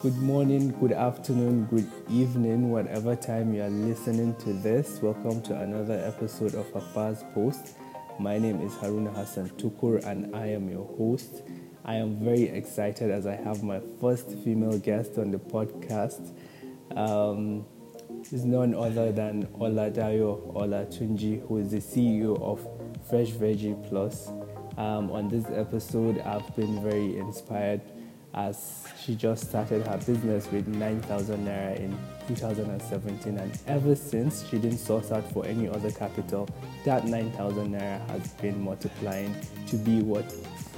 Good morning, good afternoon, good evening, whatever time you are listening to this. Welcome to another episode of Afa's Post. My name is Haruna Hassan Tukur and I am your host. I am very excited as I have my first female guest on the podcast. Um, is none other than Oladayo Olatunji, who is the CEO of Fresh Veggie Plus. Um, on this episode, I've been very inspired as she just started her business with 9,000 naira in 2017 and ever since she didn't source out for any other capital that 9,000 naira has been multiplying to be what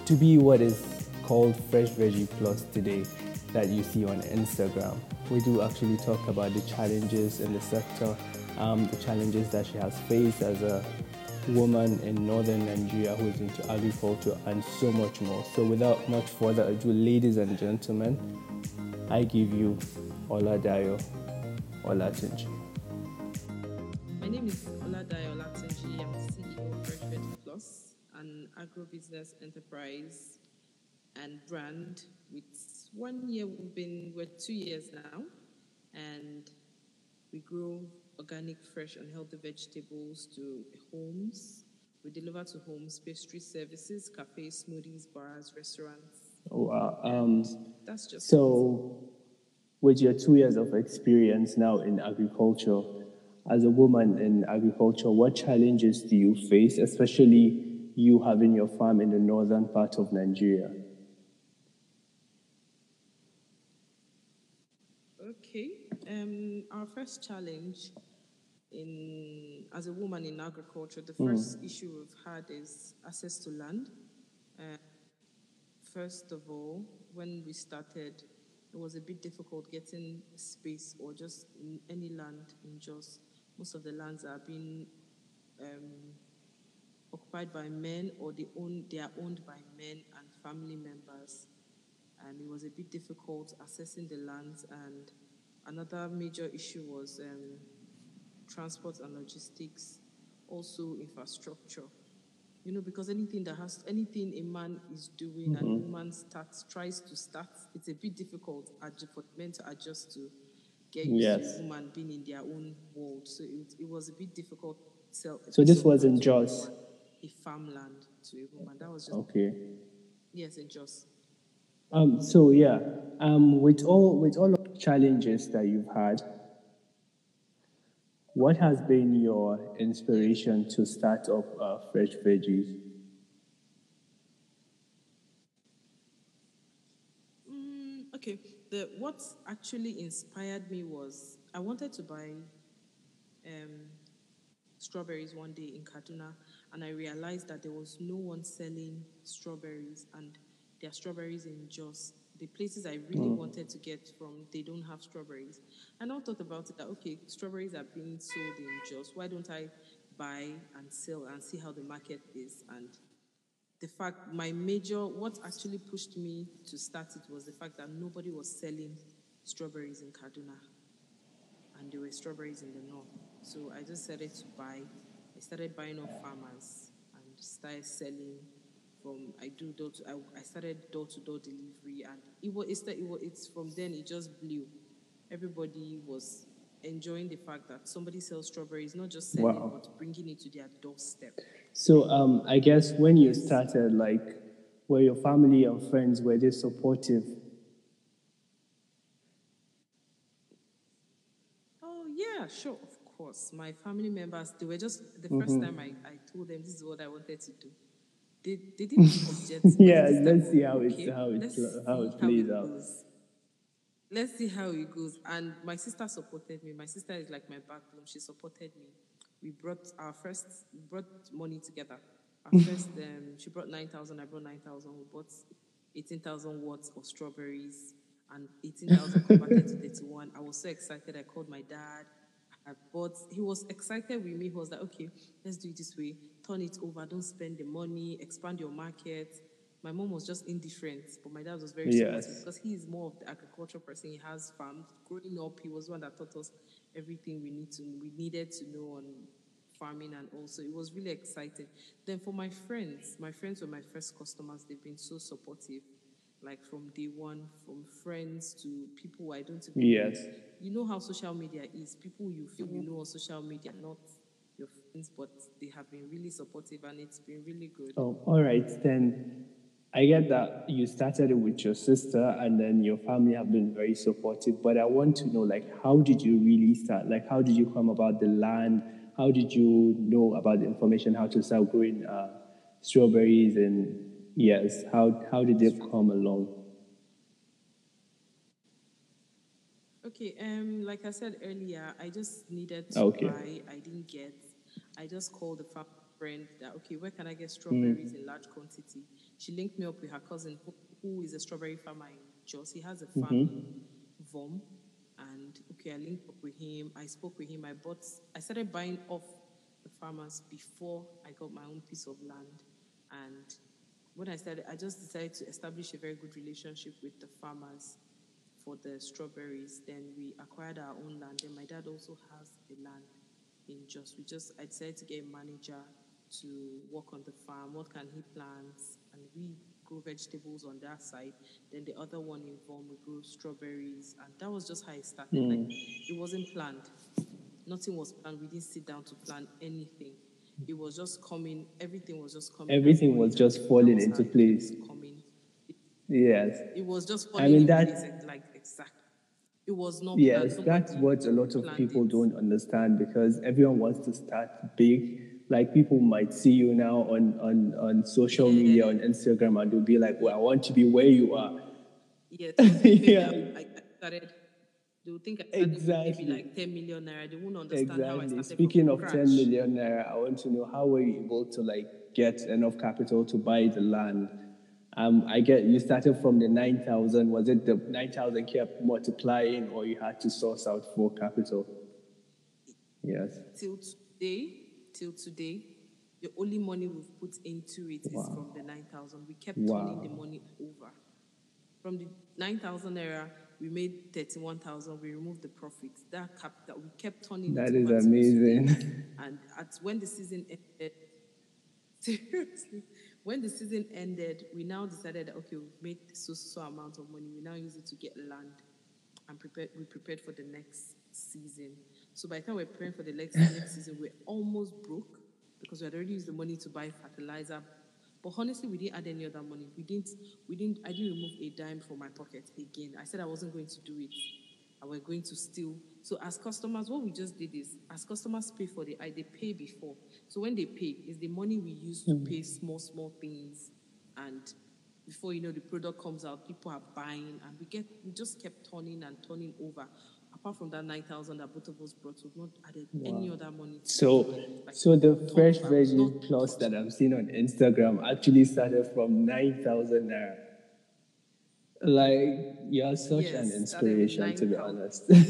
to be what is called fresh veggie plus today that you see on Instagram we do actually talk about the challenges in the sector um, the challenges that she has faced as a woman in northern Nigeria who is into agriculture and so much more. So, without much further ado, ladies and gentlemen, I give you Oladayo Olatunji. My name is Oladayo Olatunji. I'm CEO of Plus, an agro-business enterprise and brand. With one year, we've been we're two years now, and we grow organic, fresh, and healthy vegetables to homes. We deliver to homes pastry services, cafes, smoothies, bars, restaurants. Oh, wow. Um, That's just so, with your two years of experience now in agriculture, as a woman in agriculture, what challenges do you face, especially you having your farm in the northern part of Nigeria? Okay. Um, our first challenge in as a woman in agriculture, the first issue we've had is access to land. Uh, first of all, when we started, it was a bit difficult getting space or just in any land in Jos. Most of the lands are being um, occupied by men or they own they are owned by men and family members and it was a bit difficult accessing the lands and another major issue was um, transport and logistics also infrastructure you know because anything that has anything a man is doing and a woman starts tries to start it's a bit difficult for men to adjust to get used Yes. to a woman being in their own world so it, it was a bit difficult sell, So this was in to a Jos? a farmland to a woman that was just Okay. yes in Jos Um, so yeah, um, with all with all of challenges that you've had, what has been your inspiration to start up uh, Fresh Veggies? Mm, okay. The what actually inspired me was I wanted to buy um, strawberries one day in Kaduna, and I realized that there was no one selling strawberries, and there are strawberries in Jos. The places I really hmm. wanted to get from, they don't have strawberries. And I thought about it that okay, strawberries are being sold in Jos. Why don't I buy and sell and see how the market is? And the fact my major what actually pushed me to start it was the fact that nobody was selling strawberries in Kaduna and there were strawberries in the north. So I just started to buy. I started buying off farmers and started selling from I do door to I, I started door to door delivery and it was it's, it was it's from then it just blew. Everybody was enjoying the fact that somebody sells strawberries, not just selling Wow. but bringing it to their doorstep. So um, I guess when you started, like, were your family and friends were they supportive? Oh yeah, sure, of course. My family members, they were just the first time I, I told them this is what I wanted to do. They, they didn't object. Yeah, let's see how it- okay, how it let's how it plays out. Let's see how it goes. And my sister supported me. My sister is like my backbone. She supported me. We brought our first, brought money together. Our first, um, she brought 9,000, I brought 9,000. We bought 18,000 watts of strawberries and 18,000 converted to 31. I was so excited. I called my dad. I bought, he was excited with me. He was like, okay, let's do it this way. Turn it over. Don't spend the money. Expand your market. My mom was just indifferent, but my dad was very Yes. supportive because he is more of the agricultural person. He has farms. Growing up, he was one that taught us everything we need to we needed to know on farming and also it was really exciting. Then for my friends, my friends were my first customers. They've been so supportive, like from day one, from friends to people I don't even Yes. You know how social media is. People you feel you mm-hmm. know on social media, not but they have been really supportive and it's been really good. Oh, all right. Then I get that you started it with your sister and then your family have been very supportive. But I want to know, like, how did you really start? Like, how did you come about the land? How did you know about the information how to start growing uh, strawberries? And yes, how, how did it come along? Okay, um, like I said earlier, I just needed to Okay. buy. I didn't get. I just called the farm friend that okay, where can I get hmm. strawberries in large quantity? She linked me up with her cousin who, who is a strawberry farmer in Jos. He has a farm mm-hmm. in Vom, and okay, I linked up with him. I spoke with him. I bought. I started buying off the farmers before I got my own piece of land, and when I started, I just decided to establish a very good relationship with the farmers for the strawberries. Then we acquired our own land. Then my dad also has the land in Jos. We just I decided to get a manager to work on the farm. What can he plant? And we grow vegetables on that side. Then the other one in involved we grow strawberries, and that was just how it started. Hmm. Like it wasn't planned. Nothing was planned. We didn't sit down to plan anything. It was just coming. Everything was just coming. Everything was just falling into place. Coming. Yes. It was just I falling mean, in that- place, like exactly. It was not. Yes, that's what a lot of people it. don't understand because everyone wants to start big. Like people might see you now on, on, on social media, on Instagram, and they'll be like, Well, I want to be where you are. Yes. Yeah. I, I started. They would think I Exactly. maybe like 10 million naira. They won't understand how I Exactly. started. Speaking of scratch. 10 million naira, I want to know how were you able to like get enough capital to buy the land? Um, I get you started from the 9,000. Was it the 9,000 kept multiplying or you had to source out for capital? Yes. till today, till today, the only money we've put into it is Wow. from the 9,000. We kept Wow. turning the money over. From the 9,000 naira, we made 31,000. We removed the profits. That cap that we kept turning That is amazing. And at when the season ended, seriously, when the season ended, we now decided okay, we've made so so amount of money. We now use it to get land and prepare. We prepared for the next season. So by the time we're preparing for the next next season, we're almost broke because we had already used the money to buy fertilizer. But honestly, we didn't add any other money. We didn't. We didn't. I didn't remove a dime from my pocket again. I said I wasn't going to do it. And we're going to steal. So as customers, what we just did is, as customers pay for the, I they pay before. So when they pay, is the money we use to mm. pay small small things, and before you know the product comes out, people are buying, and we get we just kept turning and turning over. Apart from that nine thousand that both of us brought, we've not added any other money. To So. Like, so the fresh veggie plus that I'm seeing on Instagram actually started from 9,000 naira. Like, you're such Yes, an inspiration, to be honest.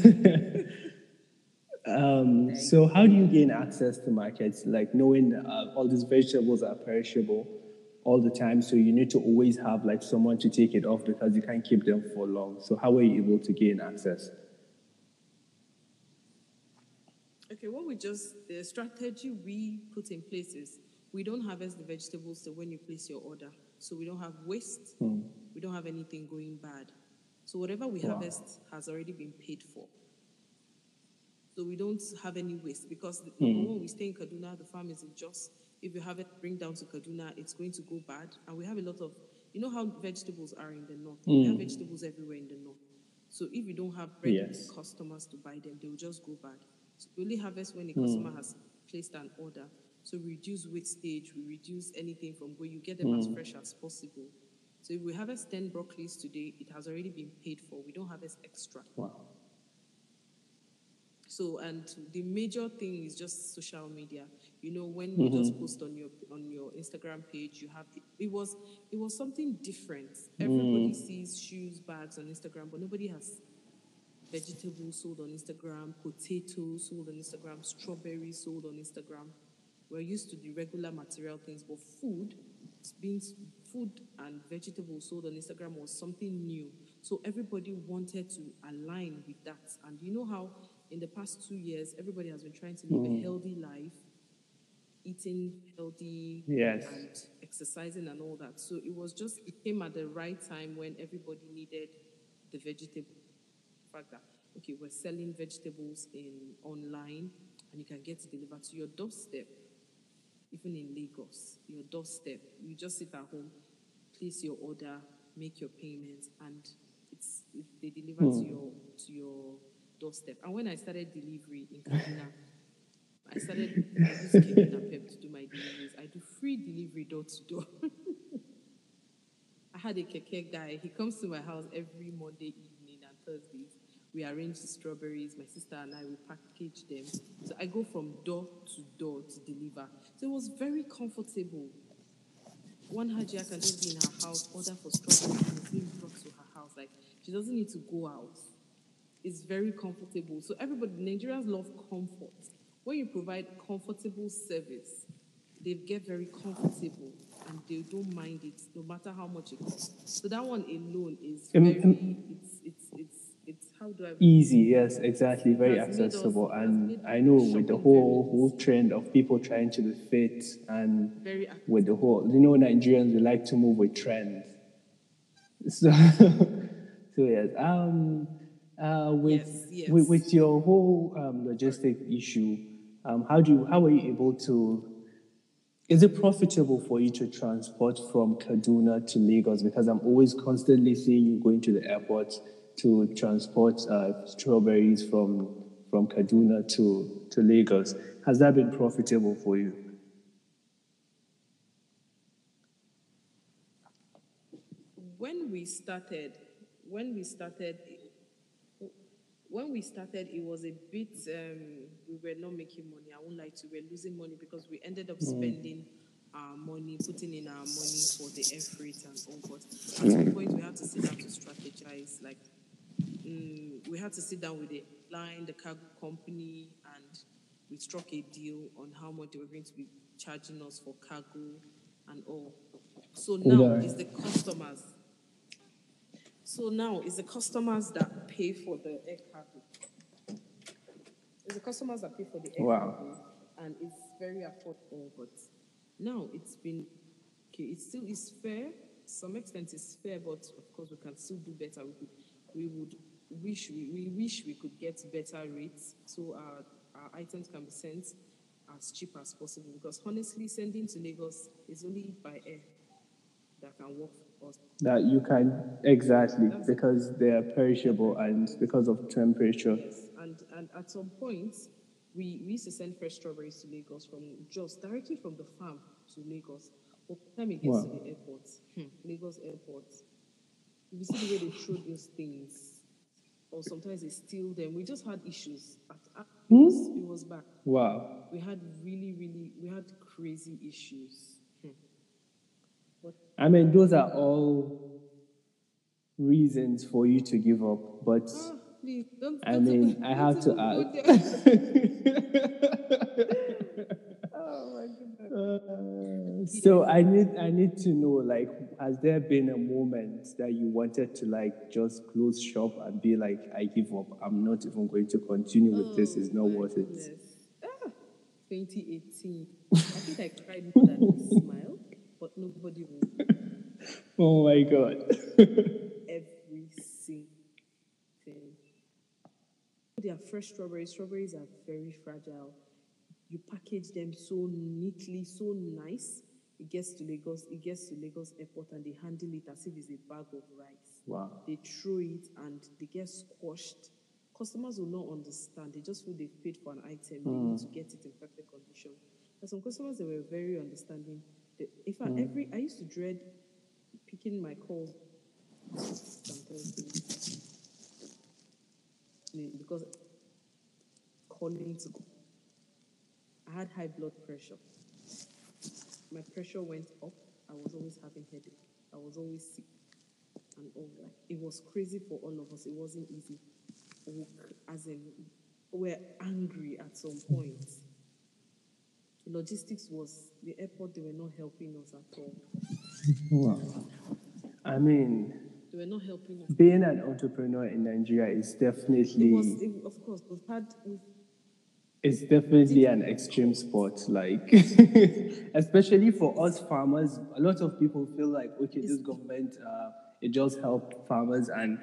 um, so, how do you gain access to markets? Like, knowing uh, all these vegetables are perishable all the time, so you need to always have like someone to take it off because you can't keep them for long. So, how are you able to gain access? Okay, what we just, the strategy we put in place is we don't harvest the vegetables so when you place your order. So we don't have waste, hmm. we don't have anything going bad. So whatever we Wow. harvest has already been paid for. So we don't have any waste because the- one, hmm. we stay in Kaduna, the farm is in Jos. If you have it bring down to Kaduna, it's going to go bad. And we have a lot of, you know how vegetables are in the north. We have hmm. vegetables everywhere in the north. So if you don't have ready Yes. customers to buy them, they will just go bad. So we only harvest when a customer has placed an order. So we reduce wastage, we reduce anything from where you get them as mm. fresh as possible. So if we harvest 10 broccolis today, it has already been paid for. We don't harvest extra. Wow. So and the major thing is just social media. You know, when you mm-hmm. just post on your on your Instagram page, you have it, it was it was something different. Everybody mm. sees shoes, bags on Instagram, but nobody has vegetables sold on Instagram, potatoes sold on Instagram, strawberries sold on Instagram. We're used to the regular material things, but food, being food and vegetables sold on Instagram was something new. So everybody wanted to align with that. And you know how in the past two years everybody has been trying to live a hmm. healthy life eating healthy Yes. and exercising and all that. So it was just it came at the right time when everybody needed the vegetable. The fact that okay, we're selling vegetables in online and you can get it delivered to your doorstep. Even in Lagos, your doorstep. You just sit at home, place your order, make your payments, and it's it, they deliver to hmm. your to your doorstep. And when I started delivery in Kaduna, I started I used and Pep to do my deliveries. I do free delivery door to door. I had a keke guy. He comes to my house every Monday evening and Thursdays. We arrange the strawberries. My sister and I we package them. So I go from door to door to deliver. So it was very comfortable. One Hajia can just be in her house, order for strawberries, and it's being brought to her house. Like she doesn't need to go out. It's very comfortable. So everybody, Nigerians love comfort. When you provide comfortable service, they get very comfortable and they don't mind it, no matter how much it costs. So that one alone is very. it's it's it's it's how do I Easy, yes, exactly, very us- accessible. And I know with the whole whole trend of people trying to be fit and very with the whole, you know, Nigerians we like to move with trends. So, so yes. Um, uh, with, Yes, yes. with with your whole um, logistic issue, um, how do you how are you able to? Is it profitable for you to transport from Kaduna to Lagos? Because I'm always constantly seeing you going to the airport to transport uh, strawberries from from Kaduna to, to Lagos. Has that been profitable for you? when we started, when we started, when we started, it was a bit. Um, we were not making money. I won't lie to. We were losing money because we ended up spending our money, putting in our money for the air freight and all. But at some point, we had to sit down to strategize. Like, mm, we had to sit down with the line, the cargo company, and we struck a deal on how much they were going to be charging us for cargo and all. So now Alright. it's the customers. So now it's the customers that pay for the air cargo. It's the customers that pay for the air Wow. cargo, and it's very affordable. But now it's been okay. It still is fair. Some extent it's fair, but of course we can still do better. We could, we would wish we, we wish we could get better rates so our, our items can be sent as cheap as possible. Because honestly, sending to Lagos is only by air that can work for us. That you can exactly because they are perishable and because of temperature. Yes, and and at some point, we, we used to send fresh strawberries to Lagos from just directly from the farm to Lagos. But by the time it gets Wow. to the airport, hmm, Lagos airport, you see the way they throw those things, or sometimes they steal them. We just had issues. At, at, it, was, bad. Wow. We had really, really, we had crazy issues. Hmm. But I mean, those are all reasons for you to give up, but ah, please don't. I don't mean, I have to even go there. oh my goodness. So I need I need to know like has there been a moment that you wanted to like just close shop and be like I give up I'm not even going to continue with this it's not Oh, my worth it. Ah, 2018. I think I cried more than I smiled, but nobody will. oh my god Every single thing. They are fresh strawberries. Strawberries are very fragile. You package them so neatly, so nice. It gets to Lagos. It gets to Lagos airport, and they handle it as if it's a bag of rice. wow They throw it and they get squashed. Customers will not understand. They just feel they've paid for an item. They need to get it in perfect condition. And some customers they were very understanding. They, in fact, every I used to dread picking my calls on Thursday Mm, because calling to I had high blood pressure. My pressure went up. I was always having headache. I was always sick and all that. It was crazy for all of us. It wasn't easy. We- As in, we're angry at some point. Logistics was the airport. They were not helping us at all. wow I mean They were not helping us. being an entrepreneur in Nigeria is definitely It was, it, of course, we've had we've, It's definitely an extreme sport, like especially for us farmers. A lot of people feel like, okay, this government uh, it just help farmers, and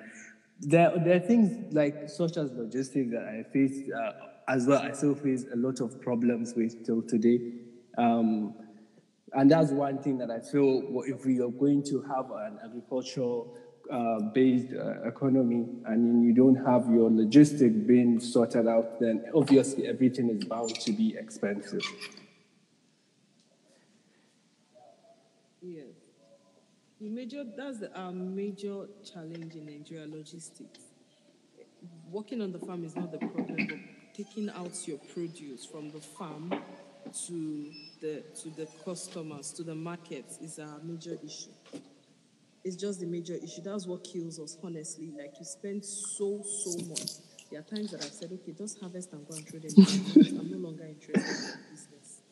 there there are things like such as logistics that I face uh, as well. I still face a lot of problems with till today, um, and that's one thing that I feel if we are going to have an agricultural uh, based uh, economy and you don't have your logistic being sorted out, then obviously everything is bound to be expensive. Yes. The major, that's our major challenge in Nigeria logistics. Working on the farm is not the problem, but taking out your produce from the farm to the to the customers, to the markets is a major issue it's just the major issue. That's what kills us, honestly. Like you spend so, so much. There are times that I've said, okay, just harvest and go and trade them. I'm no longer interested in business.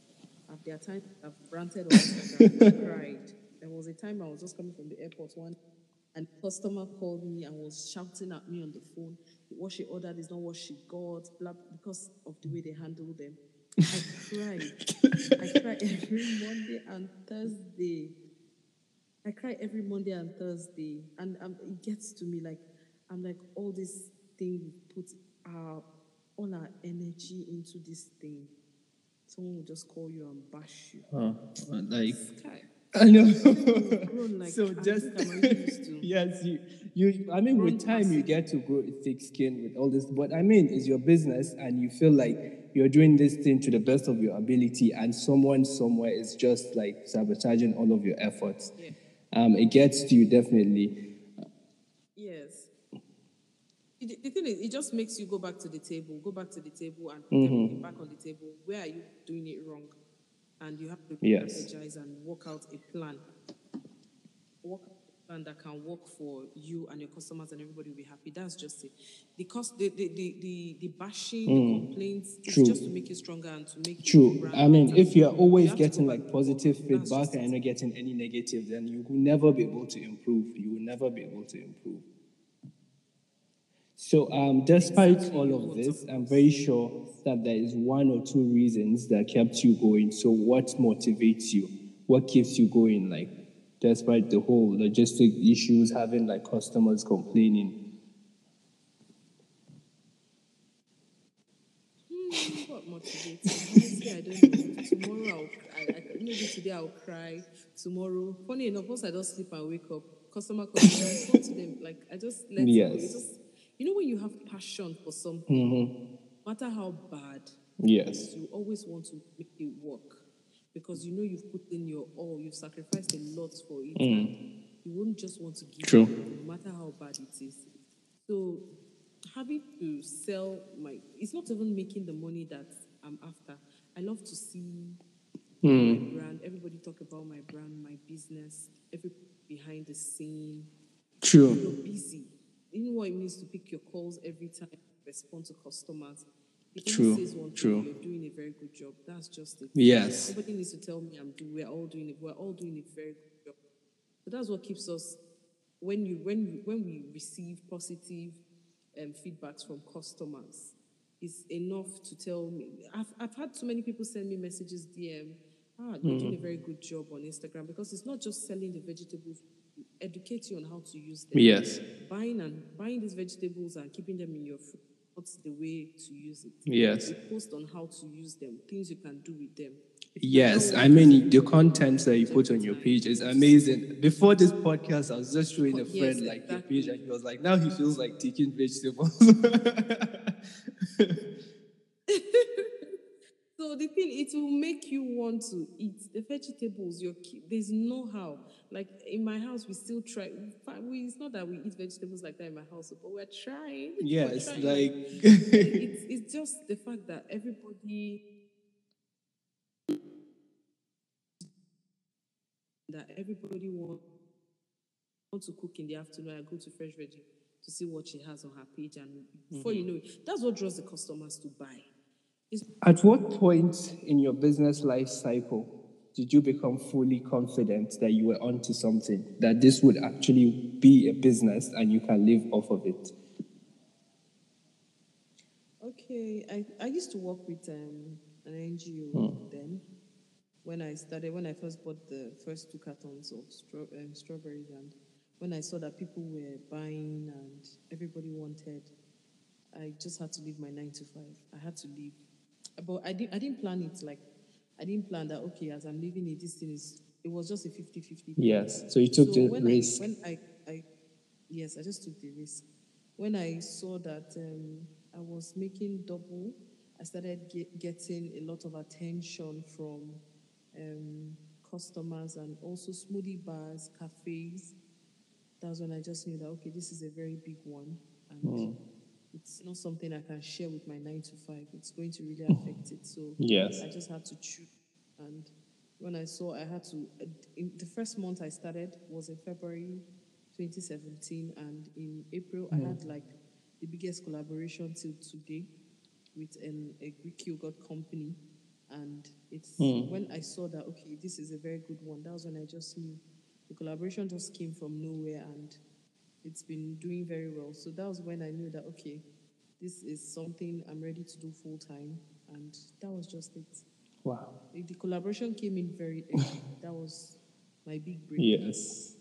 At there are times I've ranted on Instagram, cried. There was a time I was just coming from the airport one and customer called me and was shouting at me on the phone. What she ordered is not what she got, blah, because of the way they handle them. I cried. I cried every Monday and Thursday. I cry every Monday and Thursday, and um, it gets to me like I'm like all this thing we put our all our energy into this thing. Someone will just call you and bash you. Huh. Like I know. Like, so I just think I'm already used to. yes, you you. I mean, with time you get to grow thick skin with all this. But I mean, it's your business, and you feel like you're doing this thing to the best of your ability, and someone somewhere is just like sabotaging all of your efforts. Yeah. Um, it gets to you definitely. Yes. It, the thing is, it just makes you go back to the table, go back to the table and put Mm-hmm. everything back on the table. Where are you doing it wrong? And you have to Yes. strategize and work out a plan. Work out a plan that can work for you and your customers and everybody will be happy. That's just it. The cost, the, the, the, the, the bashing, the complaints, Mm. True. it's just to make you stronger and to make True. I mean, if you're always to getting like positive feedback and you're not getting any negative, then you will never be able to improve. You will never be able to improve. So, um, despite all of this, I'm very sure that there is one or two reasons that kept you going. So, what motivates you? What keeps you going? Like, despite the whole logistic issues, having like customers complaining. Hmm, what motivates me? Honestly, I don't know. Tomorrow, I'll, I, I, maybe today I'll cry. Tomorrow, funny enough, once I don't sleep and wake up, customer comes I talk to them. Like I just let it go. Yes. Just, you know, when you have passion for something, Mm-hmm. no matter how bad, Yes. you always want to make it work because you know you've put in your all, you've sacrificed a lot for it. and You wouldn't just want to give Mm. True. up, no matter how bad it is. So having to sell my it's not even making the money that I'm after. I love to see my brand, everybody talk about my brand, my business, every behind the scene. True. You're busy. You know what it means to pick your calls every time, respond to customers. True, anyone says thing, true. you're doing a very good job. That's just it. Yes. Nobody needs to tell me I'm doing. We're all doing it. We're all doing a very good job. So that's what keeps us. When you when you, when we receive positive um, feedbacks from customers, is enough to tell me. I've I've had too many people send me messages DM. Ah, you're doing a very good job on Instagram because it's not just selling the vegetables. Educate you on how to use them Yes. buying and buying these vegetables and keeping them in your food what's the way to use it Yes. we post on how to use them things you can do with them Yes, I mean the content that you put on your page is amazing. Before this podcast, I was just showing a Yes, friend like exactly. page, and he was like, "Now he feels like taking vegetables." so the thing it will make you want to eat the vegetables your there's no how like in my house we still try we, it's not that we eat vegetables like that in my house but we're trying We're yes, trying, like it's, it's just the fact that everybody that everybody want, want to cook in the afternoon. I go to Fresh Veggie to see what she has on her page, and before you mm-hmm. know it, that's what draws the customers to buy. At what point in your business life cycle did you become fully confident that you were onto something, that this would actually be a business and you can live off of it? okay. I, I used to work with um, an NGO then. When I started, when I first bought the first two cartons of straw, um, strawberries, and when I saw that people were buying and everybody wanted, I just had to leave my nine to five. I had to leave, but I didn't. I didn't plan it like I didn't plan that. Okay, as I'm leaving it, this thing is. It was just a 50-50. Yes. So you took the when risk. I, when I, I, yes, I just took the risk. When I saw that um, I was making double, I started get, getting a lot of attention from um, customers and also smoothie bars, cafes. That's when I just knew that okay, this is a very big one, and it's not something I can share with my nine to five. It's going to really mm-hmm. affect it. So Yes. I just had to choose. And when I saw I had to, uh, in the first month I started was in February 2017, and in April I had mm-hmm. like the biggest collaboration till today with an, a Greek yogurt company. And it's mm. when I saw that, okay, this is a very good one, that was when I just knew the collaboration just came from nowhere and it's been doing very well. So that was when I knew that, okay, this is something I'm ready to do full time. And that was just it. Wow. The collaboration came in very early. that was my big break. Yes.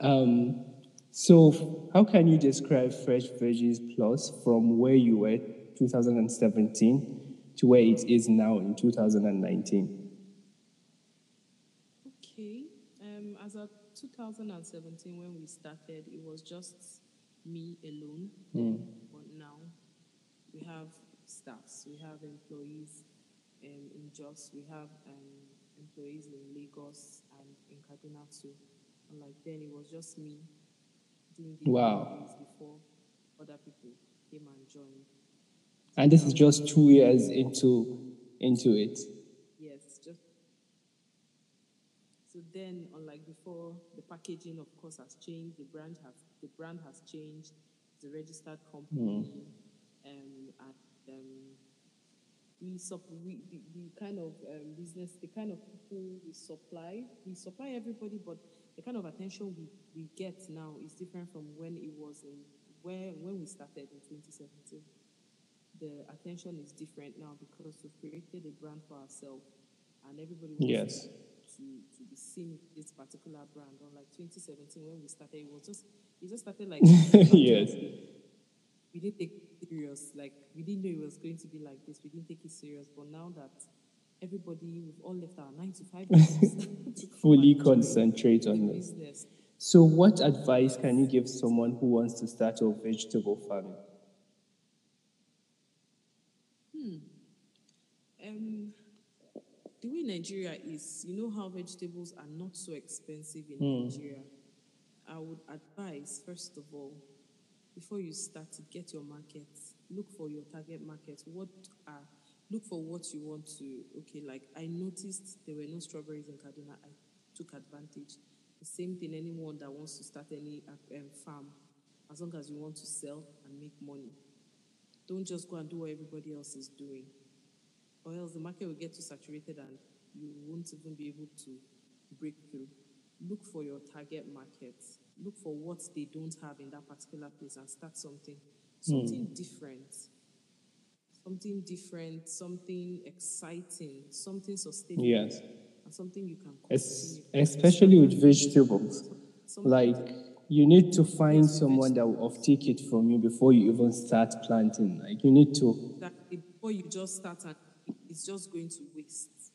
Um, so, how can you describe Fresh Veggies Plus from where you were 2017 to where it is now in 2019? Okay. Um, as of 2017, when we started, it was just me alone. But now we have staffs, we have employees um, in Jos, we have um, employees in Lagos and in Kaduna too. And like then, it was just me doing the Wow. before other people came and joined. And this is just two years into into it. Yes, just so then, unlike before, the packaging, of course, has changed. The brand has the brand has changed. It's a registered company, um, and um, we, sup- we the, the kind of um, business, the kind of people we supply, we supply everybody, but the kind of attention we, we get now is different from when it was in where when we started in 2017 the attention is different now because we've created a brand for ourselves and everybody Yes. To, to be seen with this particular brand. Unlike 2017 when we started, it was just it just started like Yes. we didn't take it serious. Like we didn't know it was going to be like this. We didn't take it serious. But now that everybody we've all left our nine to five to Fully concentrate on this. business. So, what advice can you give someone who wants to start a vegetable farming? Um, the way Nigeria is, you know how vegetables are not so expensive in Nigeria. I would advise, first of all, before you start to get your market. Look for your target market. What are look for what you want to. Okay, like I noticed there were no strawberries in Kaduna. I took advantage. The same thing. Anyone that wants to start any um, farm, as long as you want to sell and make money, don't just go and do what everybody else is doing or else the market will get too saturated and you won't even be able to break through. Look for your target market. Look for what they don't have in that particular place and start something. Something hmm. different. Something different, something exciting, something sustainable. Yes. And something you can Es- especially with vegetables. Something Like, you need to find someone that will offtake it from you before you even start planting. Like, you need to. that before you just start and it's just going to waste.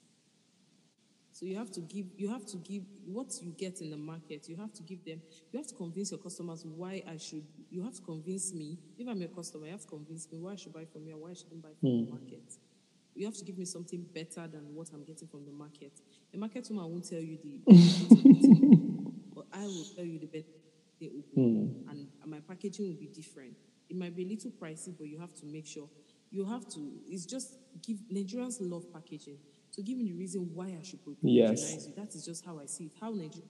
So you have to give you have to give what you get in the market, you have to give them you have to convince your customers why I should you have to convince me, if I'm a customer, you have to convince me why I should buy from you and why I shouldn't buy from the hmm. market. You have to give me something better than what I'm getting from the market. The market woman won't tell you the but I will tell you the better they will be. Hmm. and my packaging will be different. It might be a little pricey, but you have to make sure you have to. It's just give Nigerians love packaging. So give me the reason why I should Yes. patronize you. That is just how I see it. How Nigeria.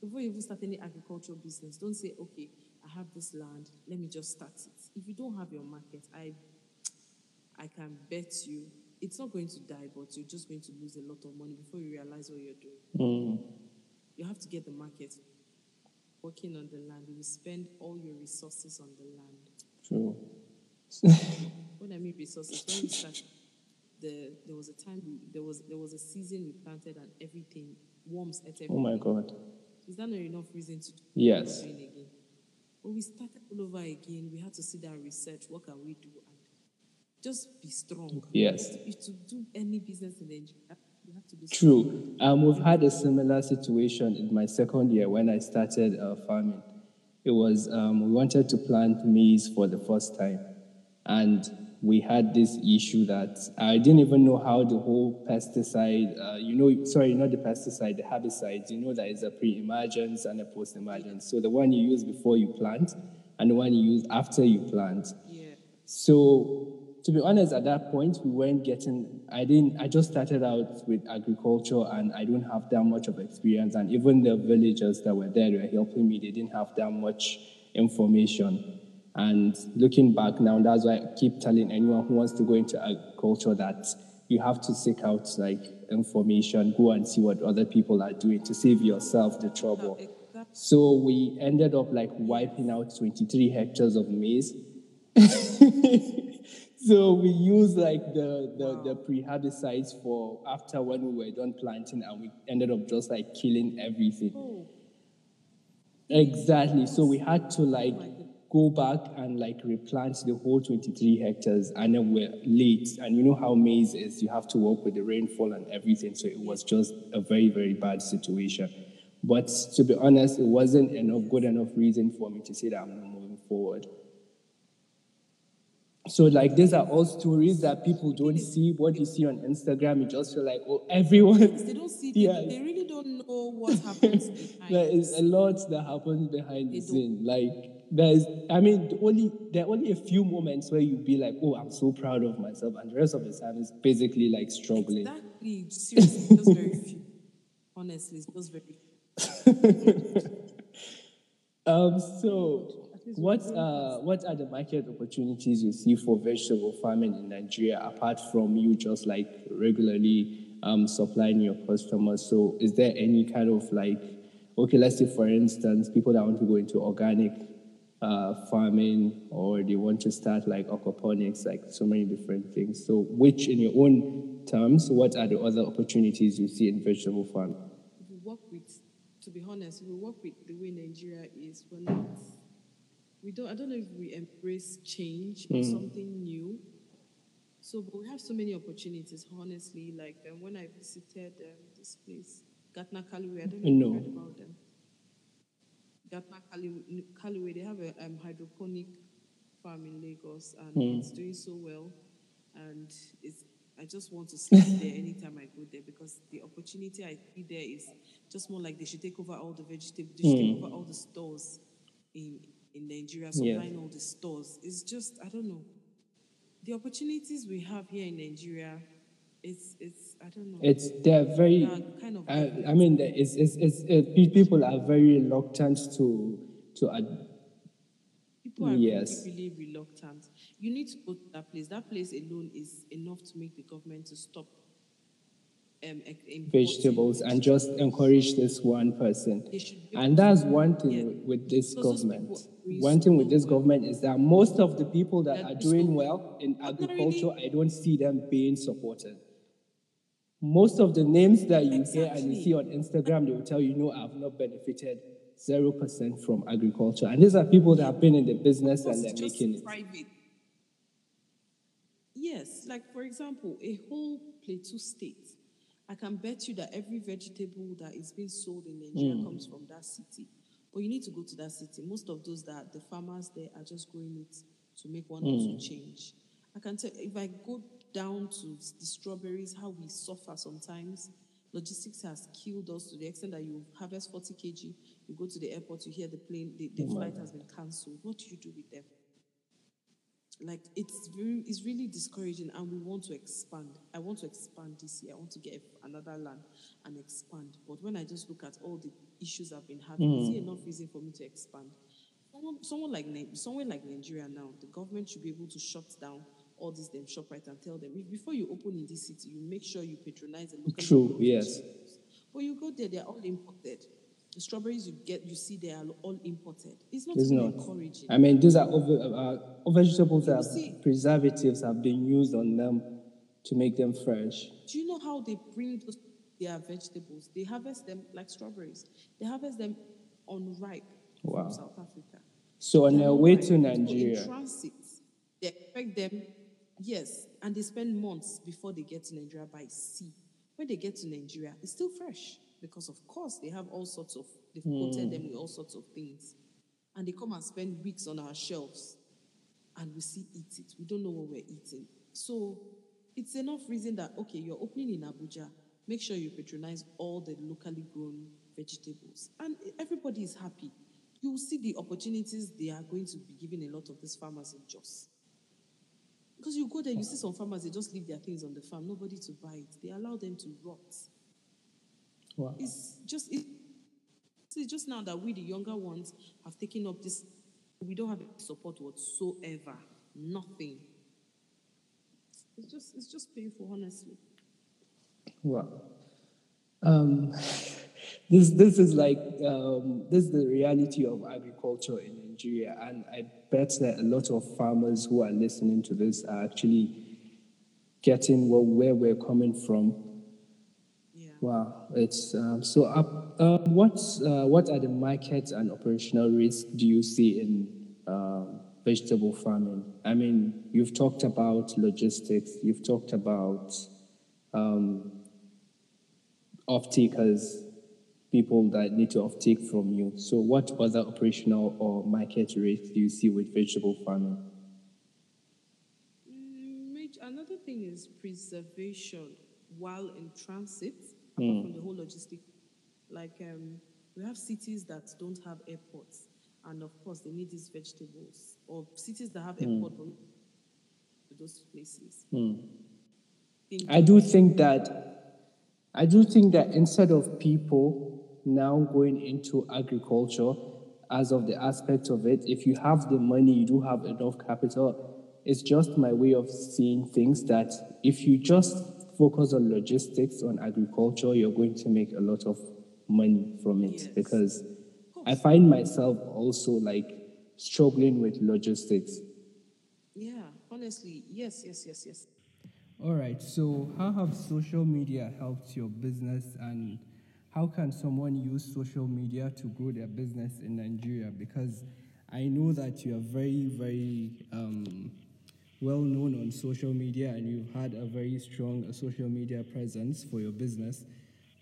Before you even start any agricultural business, don't say, okay, I have this land, let me just start it. If you don't have your market, I I can bet you it's not going to die, but you're just going to lose a lot of money before you realize what you're doing. Mm. You have to get the market. Working on the land, you will spend all your resources on the land. True. When I mean resources, when we started, the, there was a time, we, there was there was a season we planted and everything, worms ate everything. Oh my God. Is that not enough reason to do Yes. what again? But we started all over again. We had to sit down and research what can we do and just be strong. Yes. If to do any business in Nigeria, you have to be True. Um, we've had a similar situation in my second year when I started uh, farming. It was um, we wanted to plant maize for the first time, and we had this issue that I didn't even know how the whole pesticide, uh, you know, sorry, not the pesticide, the herbicides. You know, that is a pre-emergence and a post-emergence. So the one you use before you plant, and the one you use after you plant. Yeah. So, to be honest, at that point, we weren't getting. I didn't. I just started out with agriculture, and I don't have that much of experience. And even the villagers that were there, they were helping me. They didn't have that much information. And looking back now, that's why I keep telling anyone who wants to go into agriculture that you have to seek out like information, go and see what other people are doing to save yourself the trouble. Exactly. So we ended up like wiping out 23 hectares of maize. so we used like the, the, the pre-herbicides for after when we were done planting and we ended up just like killing everything. Oh, Exactly. So we had to oh like go back and like replant the whole 23 hectares and then we're late. And you know how maize is, you have to work with the rainfall and everything. So it was just a very, very bad situation. But to be honest, it wasn't enough good enough reason for me to say that I'm not moving forward. So like these are all stories that people don't see. What you see on Instagram, you just feel like, oh, everyone they don't see. They, Yeah. they really don't know what happens behind. there is a lot that happens behind the They scene. Like there's, I mean, only there are only a few moments where you'd be like, "Oh, I'm so proud of myself," and the rest of the time is basically like struggling. Exactly. Seriously, just very few. Honestly, it's just very few. Um, so what uh, what are the market opportunities you see for vegetable farming in Nigeria apart from you just like regularly um, supplying your customers? So is there any kind of like, okay, let's say for instance, people that want to go into organic uh, farming or they want to start like aquaponics, like so many different things. So which, in your own terms, what are the other opportunities you see in vegetable farming? we work with, to be honest, we work with the way Nigeria is. We're not, we don't, I don't know if we embrace change or something new. So, but we have so many opportunities, honestly. Like um, when I visited um, this place, Gatna Kaliwe, I don't know if you heard about them. Gatna Kaliwe, they have a um, hydroponic farm in Lagos and it's doing so well. And it's, I just want to sleep there anytime I go there because the opportunity I see there is just more like they should take over all the vegetables, they should take over all the stores in, in Nigeria, supplying all the stores. It's just, I don't know. The opportunities we have here in Nigeria, it's, it's I don't know. It's they're very. They are kind of I, I mean, it's, it's, it's, pe- people are very reluctant to to ad- People are Yes. really, really reluctant. You need to go to that place. That place alone is enough to make the government to stop um, vegetables and just encourage this one person. They should be And that's one thing Yeah. with, with this those government. are One thing with this government is that most of the people that They're doing doing well in agriculture, I don't see them being supported. Most of the names that you hear and you see on Instagram, they will tell you, no, I've not benefited 0% from agriculture. And these are people that have been in the business and they're making it. private. Yes, like for example, a whole Plateau state. I can bet you that every vegetable that is being sold in Nigeria Hmm. comes from that city. But you need to go to that city. Most of those that the farmers there are just growing it to make one or Hmm. two change. I can tell if I go down to the strawberries, how we suffer sometimes. Logistics has killed us to the extent that you harvest 40 kg, you go to the airport, you hear the plane, the, the flight has been cancelled. What do you do with them? like it's very it's really discouraging and we want to expand i want to expand this year i want to get another land and expand but when i just look at all the issues i've been having is it hmm. enough reason for me to expand someone, someone like somewhere like nigeria now the government should be able to shut down all these them ShopRite and tell them before you open in this city you make sure you patronize the local True, yes. but you go there they're all imported the strawberries you get, you see they are all imported. It's not It's not. encouraging. I mean, those are over, uh, vegetables that see- preservatives have been used on them to make them fresh. Do you know how they bring those, their vegetables? They harvest them like strawberries. They harvest them unripe Wow. from South Africa. So on their way to Nigeria, transit, they expect them, yes, and they spend months before they get to Nigeria by sea. When they get to Nigeria, it's still fresh because, of course, they have all sorts of, they've coated them with all sorts of things. And they come and spend weeks on our shelves and we see eat it. We don't know what we're eating. So it's enough reason that, okay, you're opening in Abuja, make sure you patronize all the locally grown vegetables. And everybody is happy. You will see the opportunities they are going to be giving a lot of these farmers in Jos. Because you go there, you see some farmers, they just leave their things on the farm, nobody to buy it. They allow them to rot. wow. It's just it, it's just now that we, the younger ones, have taken up this. We don't have support whatsoever. Nothing. It's just it's just painful, honestly. Wow. Um, this this is like um, this is the reality of agriculture in Nigeria, and I bet that a lot of farmers who are listening to this are actually getting well, where we're coming from. Yeah. Wow, it's um, so. Up, uh, what uh, what are the market and operational risks do you see in um, vegetable farming? I mean, you've talked about logistics. You've talked about um, off takers, people that need to off take from you. So, what other operational or market risks do you see with vegetable farming? Mm, Another thing is preservation while in transit, apart from the whole logistic. Like um, we have cities that don't have airports, and of course they need these vegetables, or cities that have airport but to those places. Thing- I do think that I do think that instead of people now going into agriculture as of the aspect of it, if you have the money, you do have enough capital, it's just my way of seeing things that if you just focus on logistics on agriculture, you're going to make a lot of money from it Yes. because I find myself also like struggling with logistics. Yeah, honestly, yes, yes, yes, yes. All right. So, how have social media helped your business, and how can someone use social media to grow their business in Nigeria? Because I know that you are very, very um, well known on social media, and you've had a very strong uh, social media presence for your business.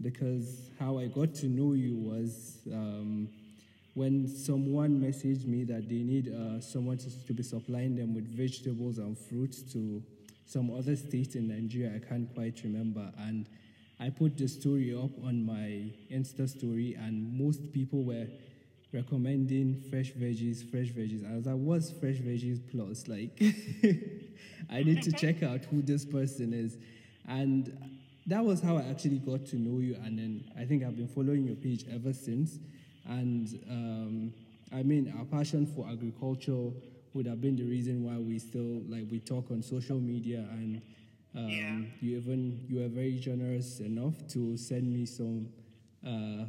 Because how I got to know you was. Um, when someone messaged me that they need uh, someone to, to be supplying them with vegetables and fruits to some other state in Nigeria, I can't quite remember. And I put the story up on my Insta story, and most people were recommending fresh veggies, fresh veggies. As I was like, what's fresh veggies plus? Like, I need to check out who this person is. And that was how I actually got to know you. And then I think I've been following your page ever since. And um, I mean, our passion for agriculture would have been the reason why we still like we talk on social media. And um, Yeah. you even you were very generous enough to send me some uh,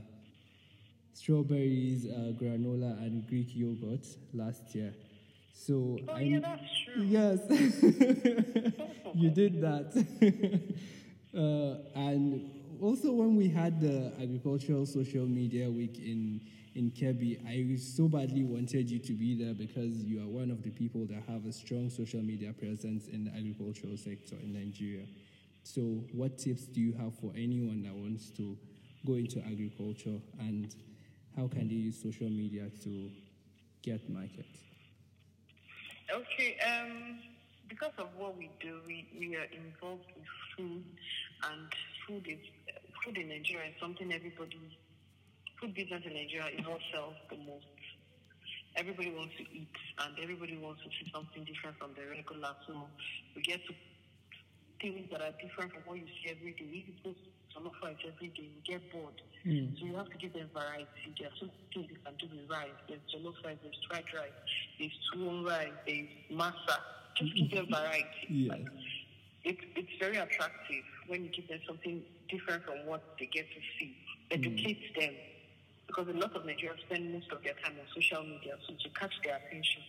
strawberries, uh, granola, and Greek yogurt last year. So Oh, I yeah, that's true. Yes, you did that. uh, and also, when we had the agricultural social media week in in Kebbi, I so badly wanted you to be there because you are one of the people that have a strong social media presence in the agricultural sector in Nigeria. So, what tips do you have for anyone that wants to go into agriculture, and how can they use social media to get market? Okay, um, because of what we do, we, we are involved with food, and food is food in Nigeria is something everybody, food business in Nigeria is what sells the most. Everybody wants to eat, and everybody wants to see something different from the regular. So we get to things that are different from what you see every day. If you post jollof rice every day, you get bored. Hmm. So you have to give them variety. There are some things you can do with rice. There's jollof rice, there's fried rice, there's tuwon rice, there's masa. Just give them variety. Yes. Like, it, it's very attractive when you give them something different from what they get to see. Educate them. because a lot of Nigerians spend most of their time on social media. So to catch their attention,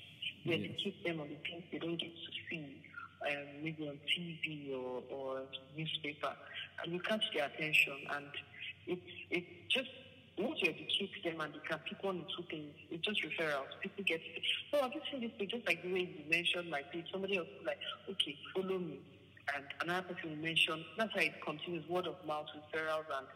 you Yes. educate them on the things they don't get to see, um, maybe on TV or, or newspaper, and you catch their attention. And it's it's just once you educate them and you can pick one or two things, it's just referrals. People get, oh, I've just seen this thing, just like the way you mentioned my page. Somebody else like, okay, follow me. And another person will mention, that's how it continues, word of mouth, referrals. And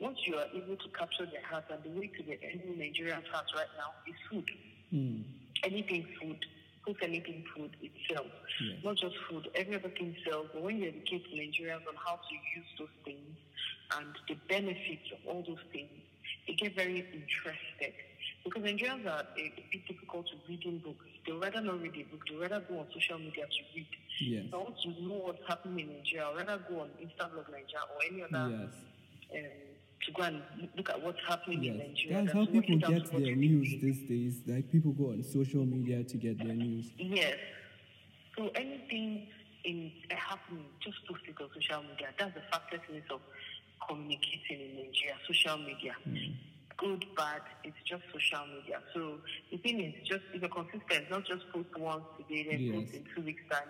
once you are able to capture their heart, and the way to get any Nigerian's heart right now is food. Mm. Anything food. Cook anything food, it sells. Yes. Not just food, every other thing sells. But when you educate Nigerians on how to use those things and the benefits of all those things, they get very interested. Because Nigerians are a, bit difficult to reading books. They'd rather not read a book, they'd rather go on social media to read. Yes. So I want to know what's happening in Nigeria. I'd rather go on Instablog Nigeria or any other Yes. um, to go and look at what's happening in Yes. Nigeria. That's how people get their news these days. Like people go on social media to get their news. Yes. So anything in uh, happening, just post it on social media. That's the fastest means of communicating in Nigeria. Social media. Good, bad, it's just social media. So the thing is just if you're consistent, not just post once today, then post in two weeks time.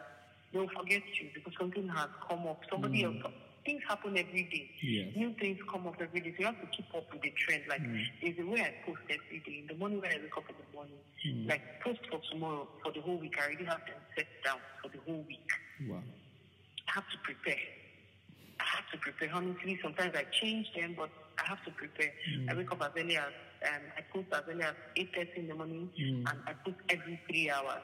They'll forget you because something has come up. Somebody mm. else things happen every day. Yes. New things come up every day. So you have to keep up with the trend. Like mm. there's a way I post every day. In the morning when I wake up in the morning, mm. like post for tomorrow for the whole week. I already have them set down for the whole week. Wow. I have to prepare. I have to prepare. Honestly, sometimes I change them, but I have to prepare. I wake up as early as um, I cook as early as eight thirty in the morning, and I cook every three hours.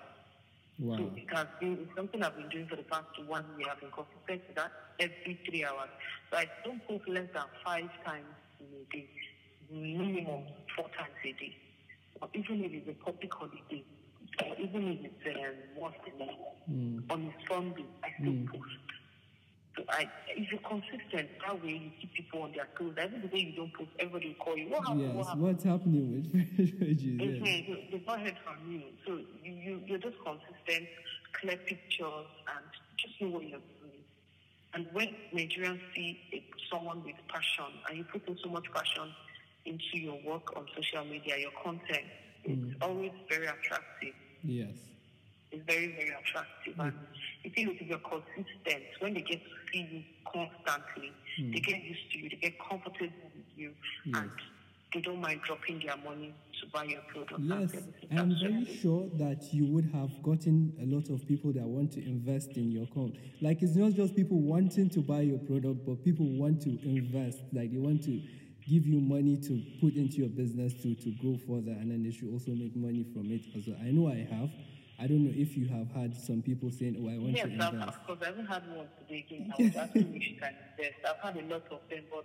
Wow. So it has been it's something I've been doing for the past one year. I've been consistent with that every three hours. So I don't cook less than five times in a day, minimum four times a day. Or even if it's a public holiday, or even if it's um, once a month, on a Sunday, I still post. So I, if you're consistent, that way you keep people on their toes. Every day you don't post, everybody will call you. What happened? Yes. What happened? What's happening with fresh veggies? Yes. They- They've not heard from you. So you, you, you're just consistent, clear pictures, and just know what you're doing. And when Nigerians see a, someone with passion, and you put in so much passion into your work on social media, your content, it's mm. always very attractive. Yes. It's very, very attractive. And hmm. the thing is, if you're consistent, when they get to see you constantly, hmm. they get used to you, they get comfortable with you, and they don't mind dropping their money to buy your product. and Yes, services. I'm very sure that you would have gotten a lot of people that want to invest in your company. Like it's not just people wanting to buy your product, but people want to invest. Like they want to give you money to put into your business to to grow further, and then they should also make money from it as well. I know I have. I don't know if you have had some people saying, "Oh, I want Yes, to invest." of course. I haven't had one today again. I was asking if she can invest. I've had a lot of them, but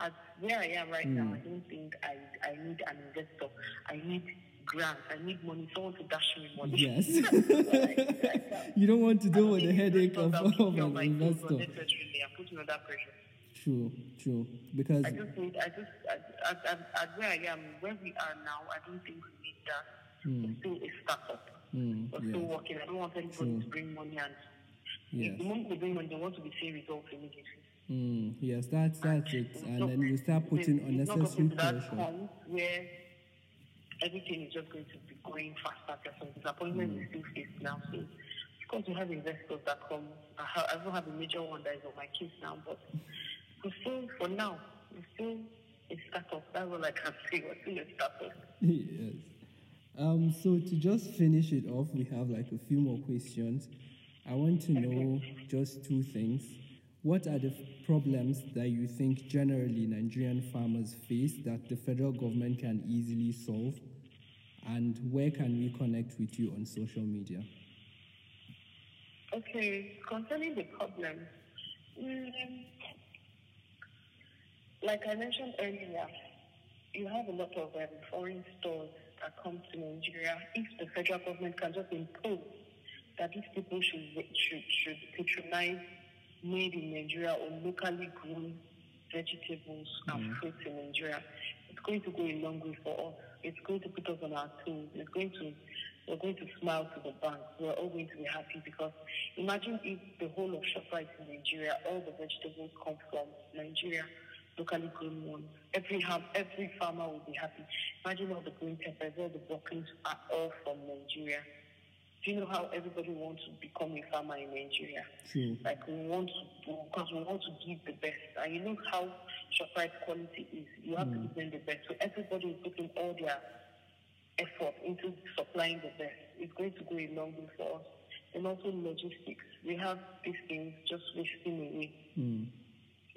as where I am right now, hmm. I don't think I, I need an investor. I need grants. I need money. Someone to dash me money. Yes. I- you don't want to deal with the headache of, of an my investor. unnecessarily and put me under pressure. True, true. Because I just need, I just, at, at, at, at where I am, where we are now, I don't think we need that. Hmm. It's still a startup. Mm, We're yeah. still working. I don't want anybody True. to bring money and Yes. the moment they bring money, they want to be seeing results immediately. Mm, yes, that's that's it. And not- then you start it's- putting it's not unnecessary to that pressure. point where everything is just going to be going faster. There's some disappointment we still face now. So of course we have investors that come. I, ha- I don't have a major one that is on my case now, but we're still for now, we're still a startup. That's all I can say. We're still a startup. yes. Um, so to just finish it off, we have like a few more questions. I want to know just two things. What are the problems that you think generally Nigerian farmers face that the federal government can easily solve? And where can we connect with you on social media? Okay, concerning the problem, mm, like I mentioned earlier, you have a lot of um, foreign stores that come to Nigeria. If the federal government can just impose that these people should should should patronize made in Nigeria or locally grown vegetables and mm-hmm. fruits in Nigeria, it's going to go a long way for us. It's going to put us on our toes. It's going to we're going to smile to the bank. We're all going to be happy because imagine if the whole of ShopRite in Nigeria, all the vegetables come from Nigeria, locally grown ones. Every ham, every farmer will be happy. Imagine all the green peppers, all the broccoli are all from Nigeria. Do you know how everybody wants to become a farmer in Nigeria? True. Like we want to, because we want to give the best. And you know how ShopRite quality is. You have to give them the best. So everybody is putting all their effort into supplying the best. It's going to go a long way for us. And also logistics. We have these things just wasting away. Mm.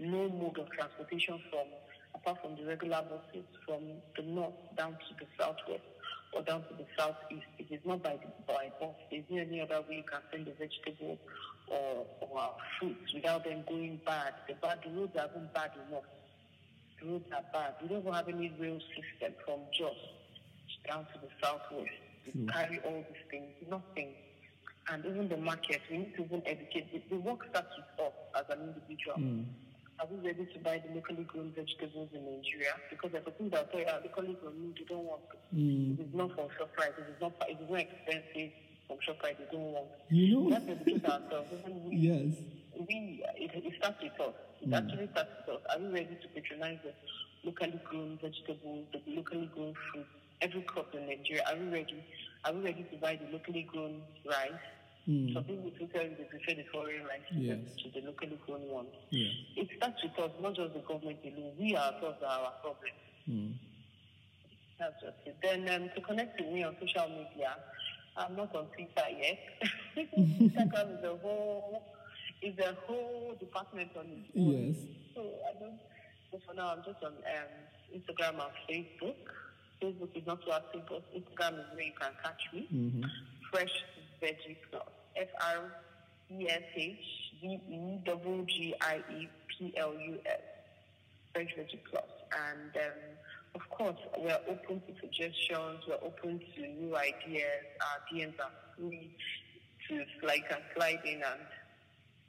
No mode of transportation from, apart from the regular buses, from the north down to the southwest or down to the southeast. It is not by, by bus. There's no any other way you can send the vegetable or, or fruits without them going bad. The, bad. the roads are even bad enough. The roads are bad. We don't have any rail system from Jos down to the southwest to carry all these things. Nothing. And even the market, we need to even educate. The, the work starts with us as an individual. Mm. Are we ready to buy the locally grown vegetables in Nigeria? Because there's a thing that say, ah, locally grown, no, they don't want it. Mm. It is not from ShopRite. It is not, it is not expensive from ShopRite. They don't want it. You We know, educate ourselves. We, yes. we it, it starts with us. It actually starts with us. Are we ready to patronize the locally grown vegetables, the locally grown fruit, every crop in Nigeria? Are we ready? Are we ready to buy the locally grown rice? Mm. Some people will tell you they prefer the foreign rice Yes. to the locally grown one. Yes. It starts with us, not just the government alone. We ourselves are our problem. Mm. That's just it. Then um, to connect with me on social media, I'm not on Twitter yet. Instagram is a whole is a whole department on its own. Yes. So I don't. So for now, I'm just on um, Instagram and Facebook. Facebook is not so active, but Instagram is where you can catch me. Mm-hmm. Fresh Plus. F R E S H V E double G I E P L U S. Plus. And um, of course, we're open to suggestions. We're open to new ideas. Our DMs are free to like and slide in and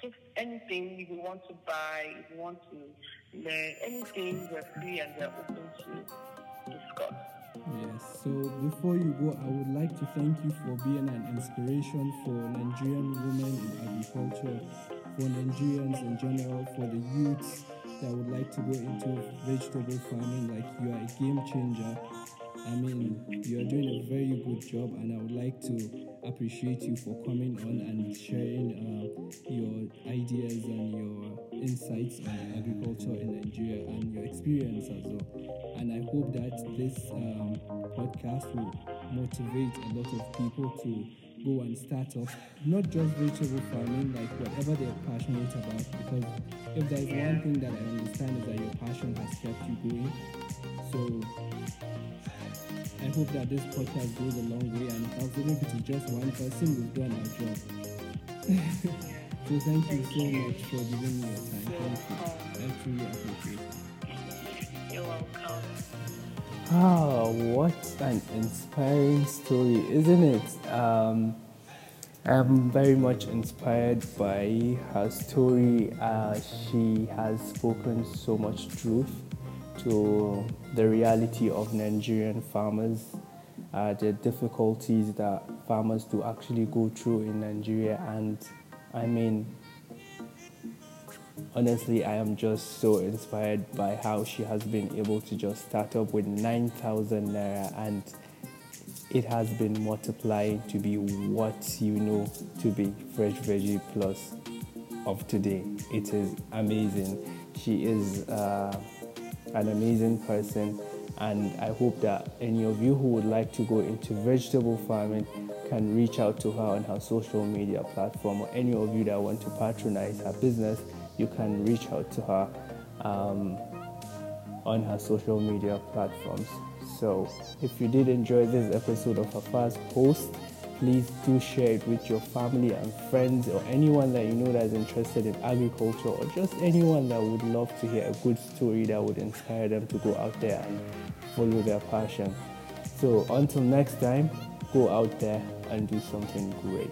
just anything if you want to buy, if you want to learn anything, we're free and we're open to discuss. Yes. So before you go, I would like to thank you for being an inspiration for Nigerian women in agriculture, for Nigerians in general, for the youths that would like to go into vegetable farming. Like you are a game changer. I mean, you are doing a very good job, and I would like to appreciate you for coming on and sharing uh, your ideas and your insights on agriculture in Nigeria and your experience as well. And I hope that this um, podcast will motivate a lot of people to go and start off not just vegetable farming, like whatever they're passionate about. Because if there's one thing that I understand is that your passion has kept you going. So I hope that this podcast goes a long way, and also if it is just one person, we've done our job. so thank you so much for giving me your time. Thank you. I truly appreciate it. You're welcome. Ah, what an inspiring story, isn't it? Um, I'm very much inspired by her story. Uh, she has spoken so much truth to the reality of Nigerian farmers, uh, the difficulties that farmers do actually go through in Nigeria, and I mean, honestly, I am just so inspired by how she has been able to just start up with 9,000 naira and it has been multiplying to be what you know to be Fresh Veggie Plus of today. It is amazing. She is uh, an amazing person, and I hope that any of you who would like to go into vegetable farming can reach out to her on her social media platform, or any of you that want to patronize her business, you can reach out to her um, on her social media platforms. So, if you did enjoy this episode of her first post, please do share it with your family and friends or anyone that you know that is interested in agriculture or just anyone that would love to hear a good story that would inspire them to go out there and follow their passion. So, until next time, go out there and do something great.